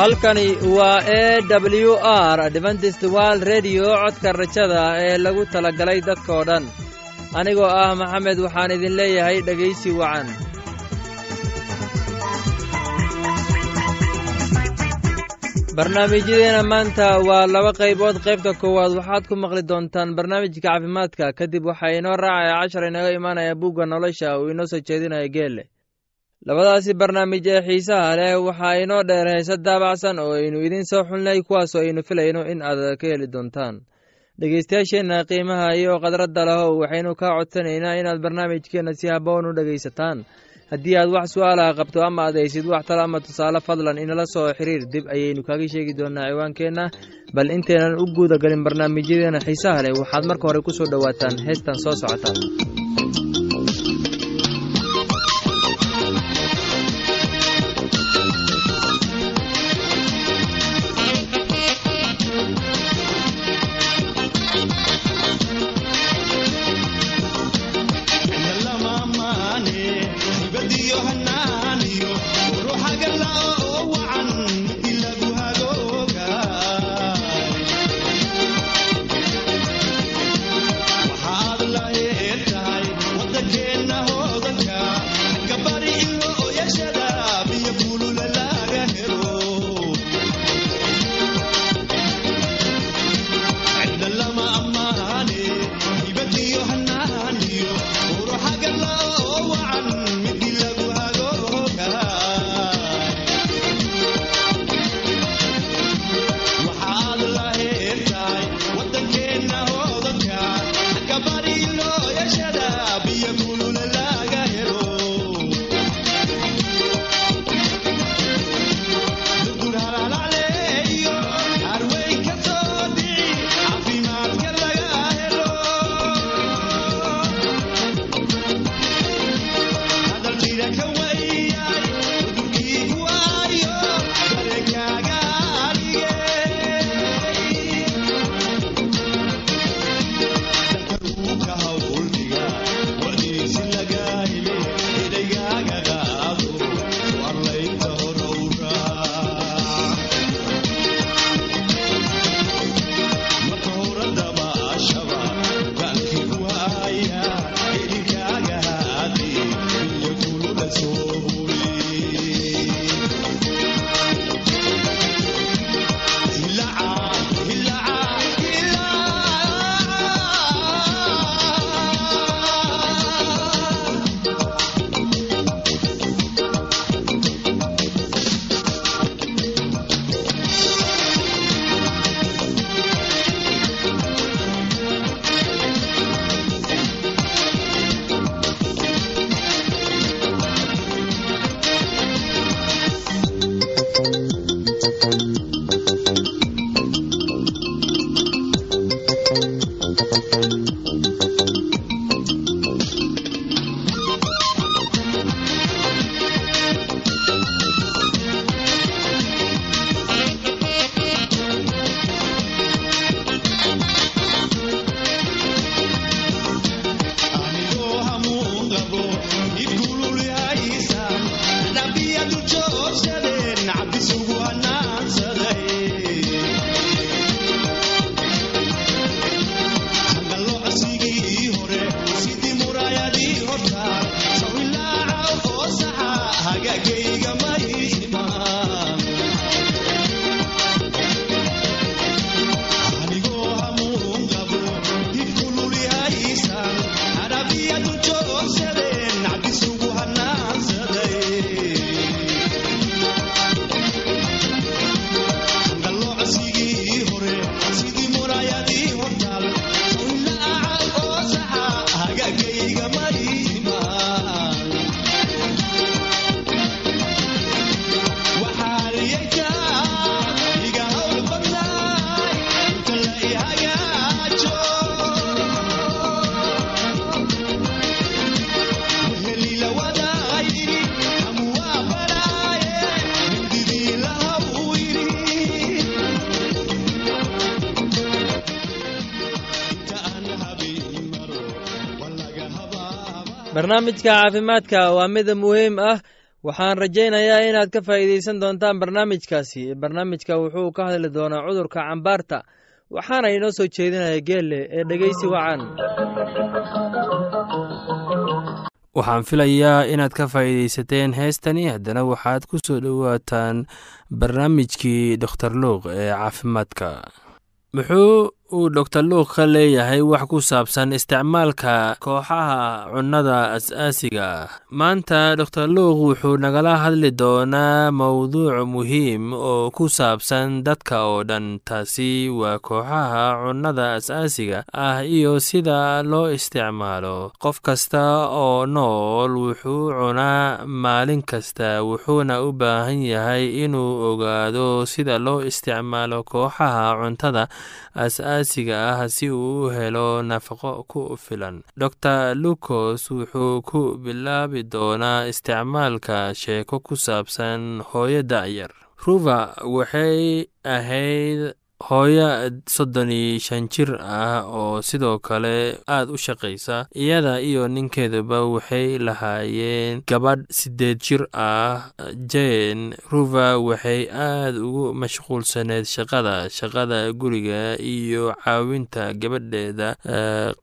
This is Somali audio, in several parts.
halkani waa e w r adventist wald redio codka rajada ee lagu talagalay dadkoo dhan. Anigoo ah maxamed waxaan idin leeyahay dhegaysi wacan. Barnaamijyadeena maanta waa laba qaybood. Qaybta koowaad waxaad ku maqli doontaan barnaamijka caafimaadka. Kadib waxaa inoo raacaya cashar inaga imaanaya bugga nolosha uu inoo soo jeedinaya geelle labadaasi barnaamij ee xiisaha leh waxaa inoo dheer heese daabacsan oo aynu idiin soo xulnay kuwaasoo aynu filayno in aad ka heli doontaan. Dhegeystayaasheenna qiimaha iyo khadradda lehow waxaynu kaa codsanaynaa inaad barnaamijkeenna si haboon u dhegaysataan. Haddii aad wax su'aalaha qabto ama aad haysid wax talo ama tusaale fadlan inala soo xiriir dib ayaynu kaaga sheegi doonaa ciwaankeenna. Bal intaynan u guuda galin barnaamijyadeena xiisaha leh waxaad marka hore ku soo dhowaataan heestan soo socota barnaamijka caafimaadka waa mid muhiim ah. Waxaan rajaynayaa inaad ka faa'iidaysan doontaan barnaamijkaasi. Barnaamijka wuxuu ka hadli doonaa cudurka cambaarta waxaana inoo soo jeedinaya geelle ee dhegeysi wacan. Waxaan filayaa inaad ka faa'iidaysateen heestani. Haddana waxaad ku soo dhowaataan barnaamijkii doktor luuq ee caafimaadka. Muxuu uu doktor luuq ka leeyahay wax ku saabsan isticmaalka kooxaha cunnada as-aasiga ah. Maanta doktor luuq wuxuu nagala hadli doonaa mowduuc muhiim oo ku saabsan dadka oo dhan. Taasi waa kooxaha cunnada as-aasiga ah iyo sida loo isticmaalo. Qof kasta oo nool wuxuu cunaa maalin kasta wuxuuna u baahan yahay inuu ogaado sida loo isticmaalo kooxaha cuntada as-aasiga ah si uu u helo nafaqo ku filan. Dor lucos wuxuu ku bilaabi doonaa isticmaalka sheeko ku saabsan hooyo da'yar ruver waxay ahayd hooyo soddon iyo shan jir ah oo sidoo kale aad u shaqaysa iyada iyo ninkeeduba waxay lahaayeen gabadh siddeed jir ah. Jane ruver waxay aad ugu mashquulsaneyd shaqada shaqada guriga iyo caawinta gabadheeda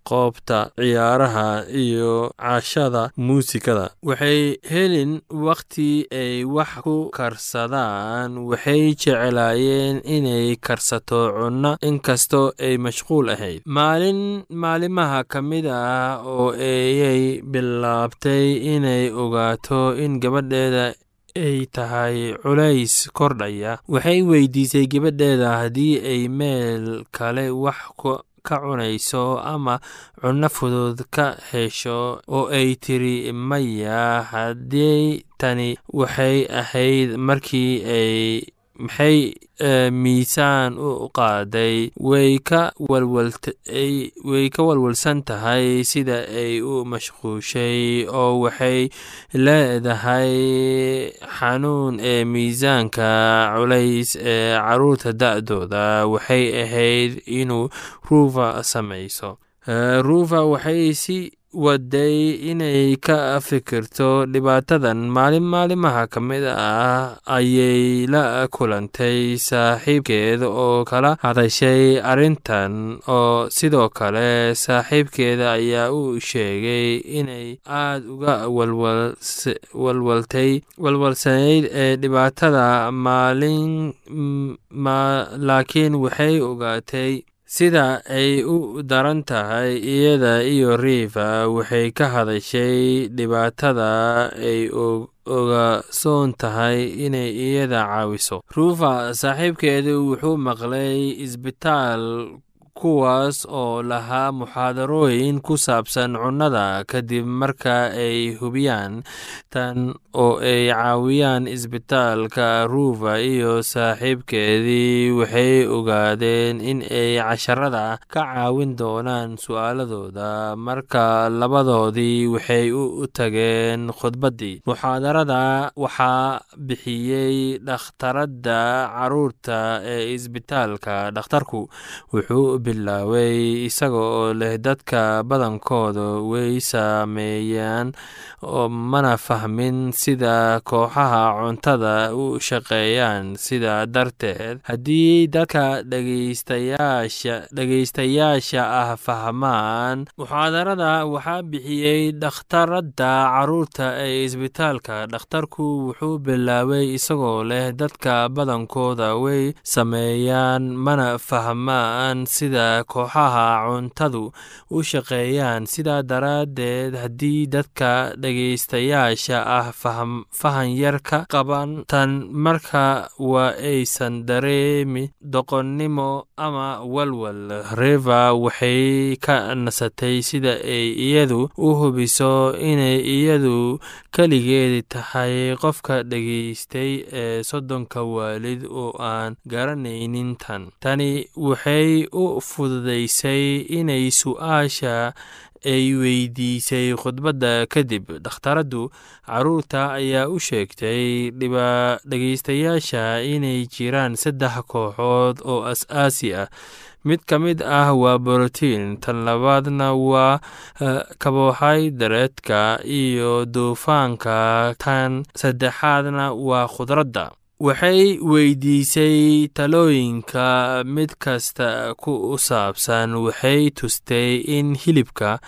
qoobta ciyaaraha iyo cashada muusikada. Waxay helin wakhti ay wax ku karsadaan waxay jeclaayeen inay cunno inkastoo ay mashquul ahayd. Maalin maalimaha ka mid ah oo ayay bilaabtay inay ogaato in gabadheeda ay tahay culays kordhaya waxay weydiisay gabadheeda haddii ay meel kale wax ka cunayso ama cunno fudud ka hesho oo ay tiri maya haddii tani waxay ahayd markii ay maxay miisaan u qaaday way ka way ka walwalsan tahay sida ay u mashquushay oo waxay leedahay xanuun ee miisaanka culays ee carruurta da'dooda. Waxay ahayd inuu ruuva samayso. Ruuva waxay si waday inay ka fikirto dhibaatadan maalin maalimaha ka mid ah ayay la kulantay saaxiibkeed oo kala hadashay arrintan oo sidoo kale saaxiibkeeda ayaa u sheegay inay aad uga walwaltay walwalsanayd ee dhibaatada maalin laakiin waxay ogaatay sida ay u daran tahay iyada iyo riiva waxay ka hadashay dhibaatada ay ogasoon tahay inay iyada caawiso. Ruufa saaxiibkeedu wuxuu maqlay isbitaal kuwaas oo lahaa muxaadarooyin ku saabsan cunnada kadib marka ay hubiyaan tan oo ay caawiyaan isbitaalka ruuva iyo saaxiibkeedii waxay ogaadeen in ay casharada ka caawin doonaan su'aaladooda. Marka labadoodii waxay u tageen khudbaddii. Muxaadarada waxaa bixiyey dhakhtaradda carruurta ee isbitaalka. Dhakhtarku wuxuu bilaaway isaga oo leh dadka badankooda way saameeyaan mana fahmin sida kooxaha cuntada u shaqeeyaan sidaa darteed haddii dadka dhegeystayaasha dhegeystayaasha ah fahmaan muxaadarada waxaa bixiyey dhakhtaradda carruurta ee isbitaalka. Dhakhtarku wuxuu bilaabay isagoo leh dadka badankooda way sameeyaan mana fahmaan sida kooxaha cuntadu u shaqeeyaan. Sidaa daraaddeed haddii dadka dhegeystayaasha ah fahan yar ka qaban. Tan marka waa aysan dareemi doqonnimo ama walwal. Reva waxay ka nasatay sida ay iyadu u hubiso inay iyadu keligeedi tahay qofka dhegeystay ee soddonka waalid oo aan garanaynin tan. Tani waxay u fududaysay inay su'aasha ay weydiisay khudbadda kadib dhakhtaraddu carruurta ayaa u sheegtay dhegeystayaasha inay jiraan saddex kooxood oo as-aasi ah. Mid ka mid ah waa borotiin tan labaadna waa kabohaydareedka iyo duufaanka tan saddexaadna waa khudradda waxay weydiisay talooyinka mid kasta ku saabsan waxay tustay in hilibka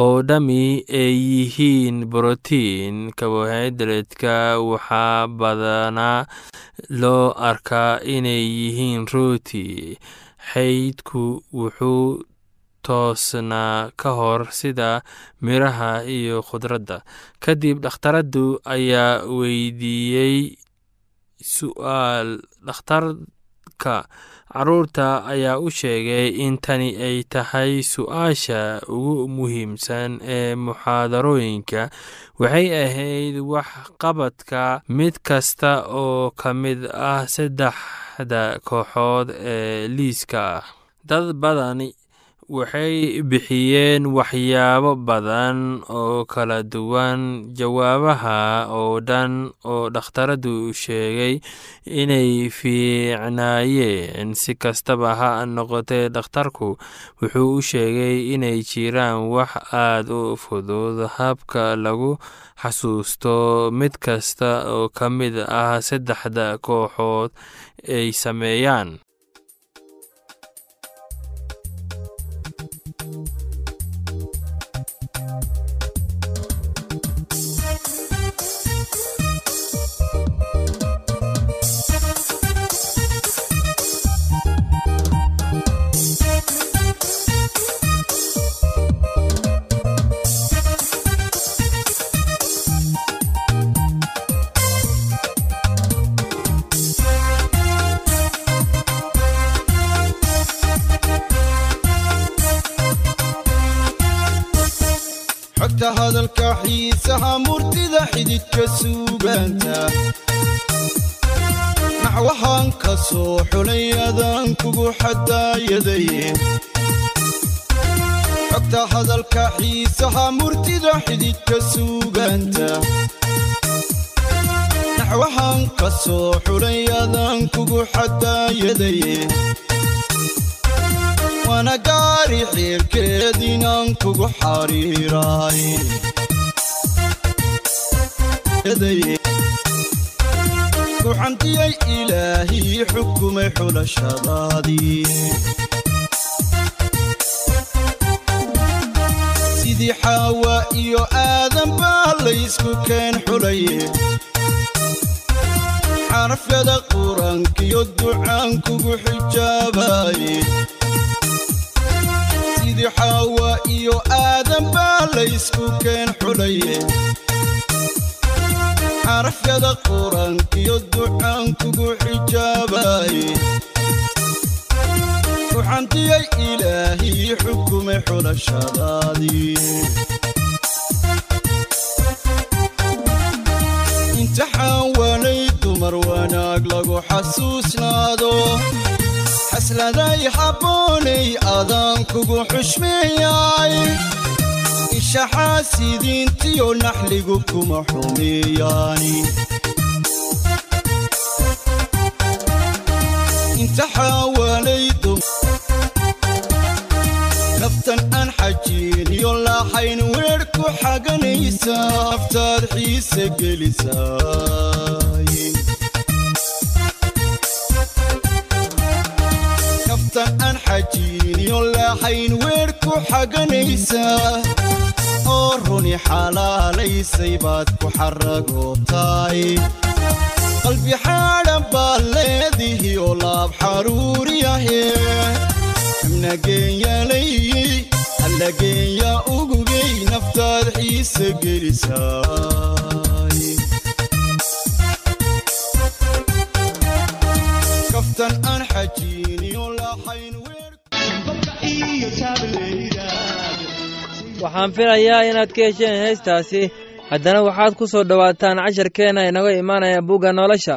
oo dhammi ay yihiin borotiin kabohaydareedka waxaa badanaa loo arkaa inay yihiin rooti. Xaydku wuxuu toosnaa ka hor sida miraha iyo khudradda. Kadib dhakhtaraddu ayaa weydiiyey su'aal dhakhtarka carruurta ayaa u sheegay in tani ay tahay su'aasha ugu muhiimsan ee muxaadarooyinka. Waxay ahayd waxqabadka mid kasta oo ka mid ah saddexda kooxood ee liiska. Ah dad badani waxay bixiyeen waxyaabo badan oo kala duwan. Jawaabaha oo dhan oo dhakhtaradu sheegay inay fiicnaayeen si kastaba ha noqotee dhakhtarku wuxuu u sheegay inay jiraan wax aad u fudud habka lagu xasuusto mid kasta oo ka mid ah saddexda kooxood ay sameeyaan xididka suugaanta naxwahaan ka soo xulay adaan kugu xadaayadaye xogta hadalka xiisaha murtida xididka suugaanta naxwahaan ka soo xulay adaan kugu xadaayadaye waana gaari xiirkeed inaan kugu xariiraay kucantiyay ilaahii xukumay xulashadaadii sidii xaawa iyo aadan baa laysku keen xulaye xarafyada qur'aankiyo ducaan kugu xijaabaye sidii xaawa iyo aadan baa laysku keen xulaye xarafyada qur'aankiyo ducaan kugu xijaabaye kuxantiyay ilaahii xukumay xulashadaadii imtixaan waanay dumar wanaag lagu xasuusnaado. Xasladay habboonay adaan kugu xushmeeyay ishaxaasidiintiyo naxligu kuma xumeeyaani. Imtixaawalay naftan aan xajiiniyo laaxayn weer ku xaganaysa aftaad xiise gelisaay aan xajiiniyo laaxayn weer ku xaganaysa oo runi xalaalaysay baad ku xaragootaay qalbi xaadhan baad leedihi oo laab xaruuriyahe nageenyaalay allageenya ugugay naftaad xiise gelisaay kaftan aan xajiiniyo laxayn waxaan filayaa inaad ka hesheen heestaasi. Haddana waxaad ku soo dhowaataan casharkeenna inaga imaanaya bugga nolosha.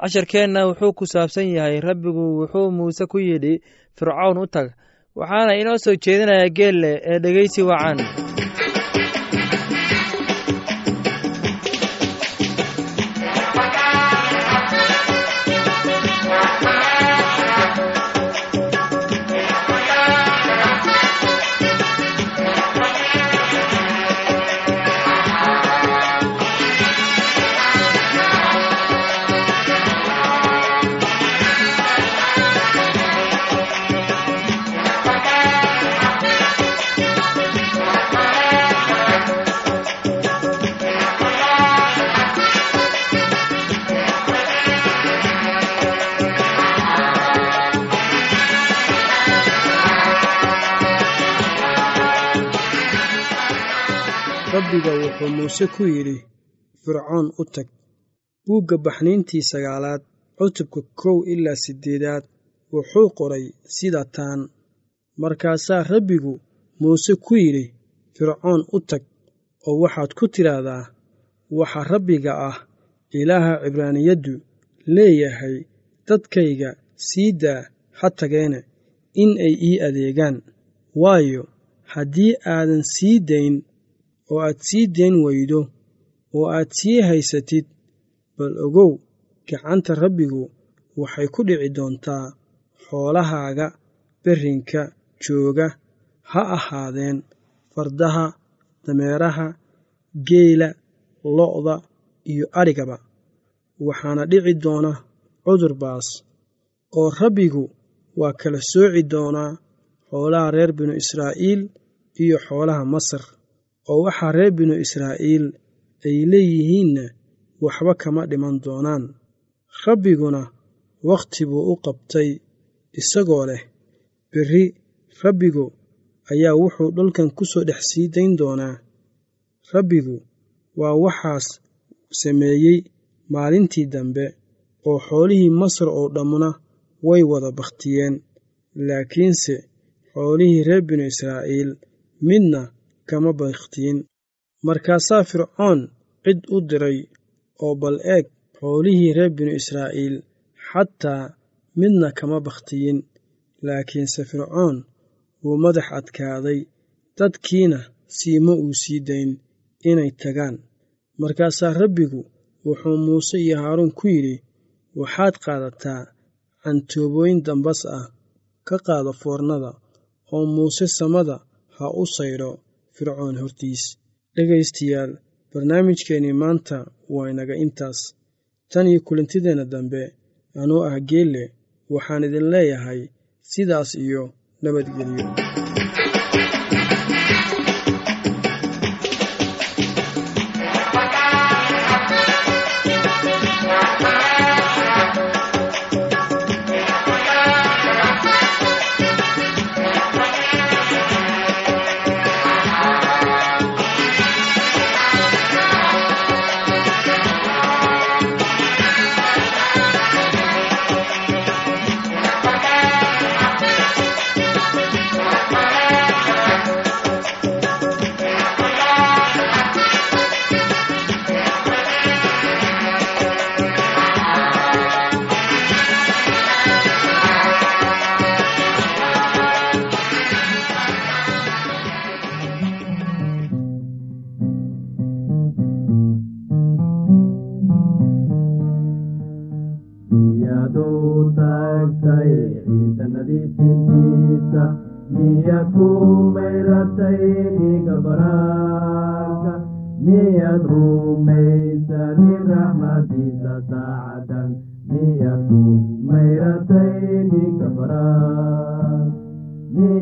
Casharkeenna wuxuu ku saabsan yahay rabbigu wuxuu muuse ku yidhi fircown u tag. Waxaana inoo soo jeedinaya geelle ee dhegeysi wacan rabbiga wuxuu muuse ku yidhi fircoon u tag buugga baxniintii sagaalaad cutubka kow ilaa siddeedaad wuxuu qoray sida taan. Markaasaa rabbigu muuse ku yidhi fircoon u tag oo waxaad ku tidhaahdaa waxa rabbiga ah ilaaha cibraaniyaddu leeyahay dadkayga sii daa ha tageene in ay ii adeegaan. Waayo haddii aadan sii dayn oo aad sii dayn weydo oo aad sii haysatid bal ogow gacanta rabbigu waxay ku dhici doontaa xoolahaaga berrinka jooga ha ahaadeen fardaha dameeraha geela lo'da iyo adhigaba waxaana dhici doona cudur baas oo rabbigu waa kala sooci doonaa xoolaha reer binu israa'iil iyo xoolaha masar oo waxaa reer binu israa'iil ay leeyihiinna waxba kama dhiman doonaan. Rabbiguna wakhti buu u qabtay isagoo leh berri rabbigu ayaa wuxuu dhulkan ku soo dhex sii dayn doonaa. Rabbigu waa waxaas sameeyey maalintii dambe oo xoolihii masar oo dhammuna way wada bakhtiyeen laakiinse xoolihii reer binu israa'iil midna kama bakhtiin markaasaa fircoon cid u diray oo bal eeg xoolihii reer binu israa'iil xataa midna kama bakhtiyin laakiinse fircoon wuu madax adkaaday dadkiina siima uu sii dayn inay tagaan. Markaasaa rabbigu wuxuu muuse iyo haaruun ku yidhi waxaad qaadataa cantoobooyin dambas ah ka qaada foornada oo muuse samada ha u saydho fircoon hortiis dhegaystayaal barnaamijkeennii maanta waa inaga intaas. Tan iyo kulantideenna dambe anuu ah geelle waxaan idin leeyahay sidaas iyo nabadgelyo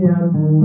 miyadu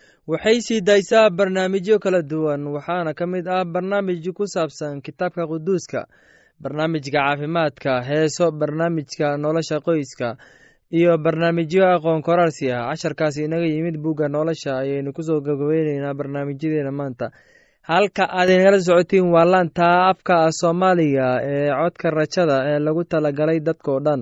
waxay sii daysaa barnaamijyo kala duwan waxaana ka mid ah barnaamij ku saabsan kitaabka quduuska barnaamijka caafimaadka heeso barnaamijka nolosha qoyska iyo barnaamijyo aqoon koraarsi ah. Casharkaasi inaga yimid bugga nolosha ayaynu ku soo gabagabeyneynaa barnaamijyadeena maanta. Halka aad inagala socotiin waa laanta afka soomaaliga ee codka rajada ee lagu talagalay dadkao dhan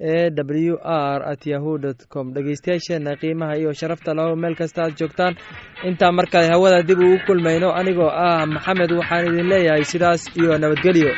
e w r at yahu dt com. Dhegeystayaasheena qiimaha iyo sharafta laho meel kasta aad joogtaan. Intaa mar kale hawada dib ugu kulmayno anigoo ah maxamed waxaan idin leeyahay sidaas iyo nabadgelyo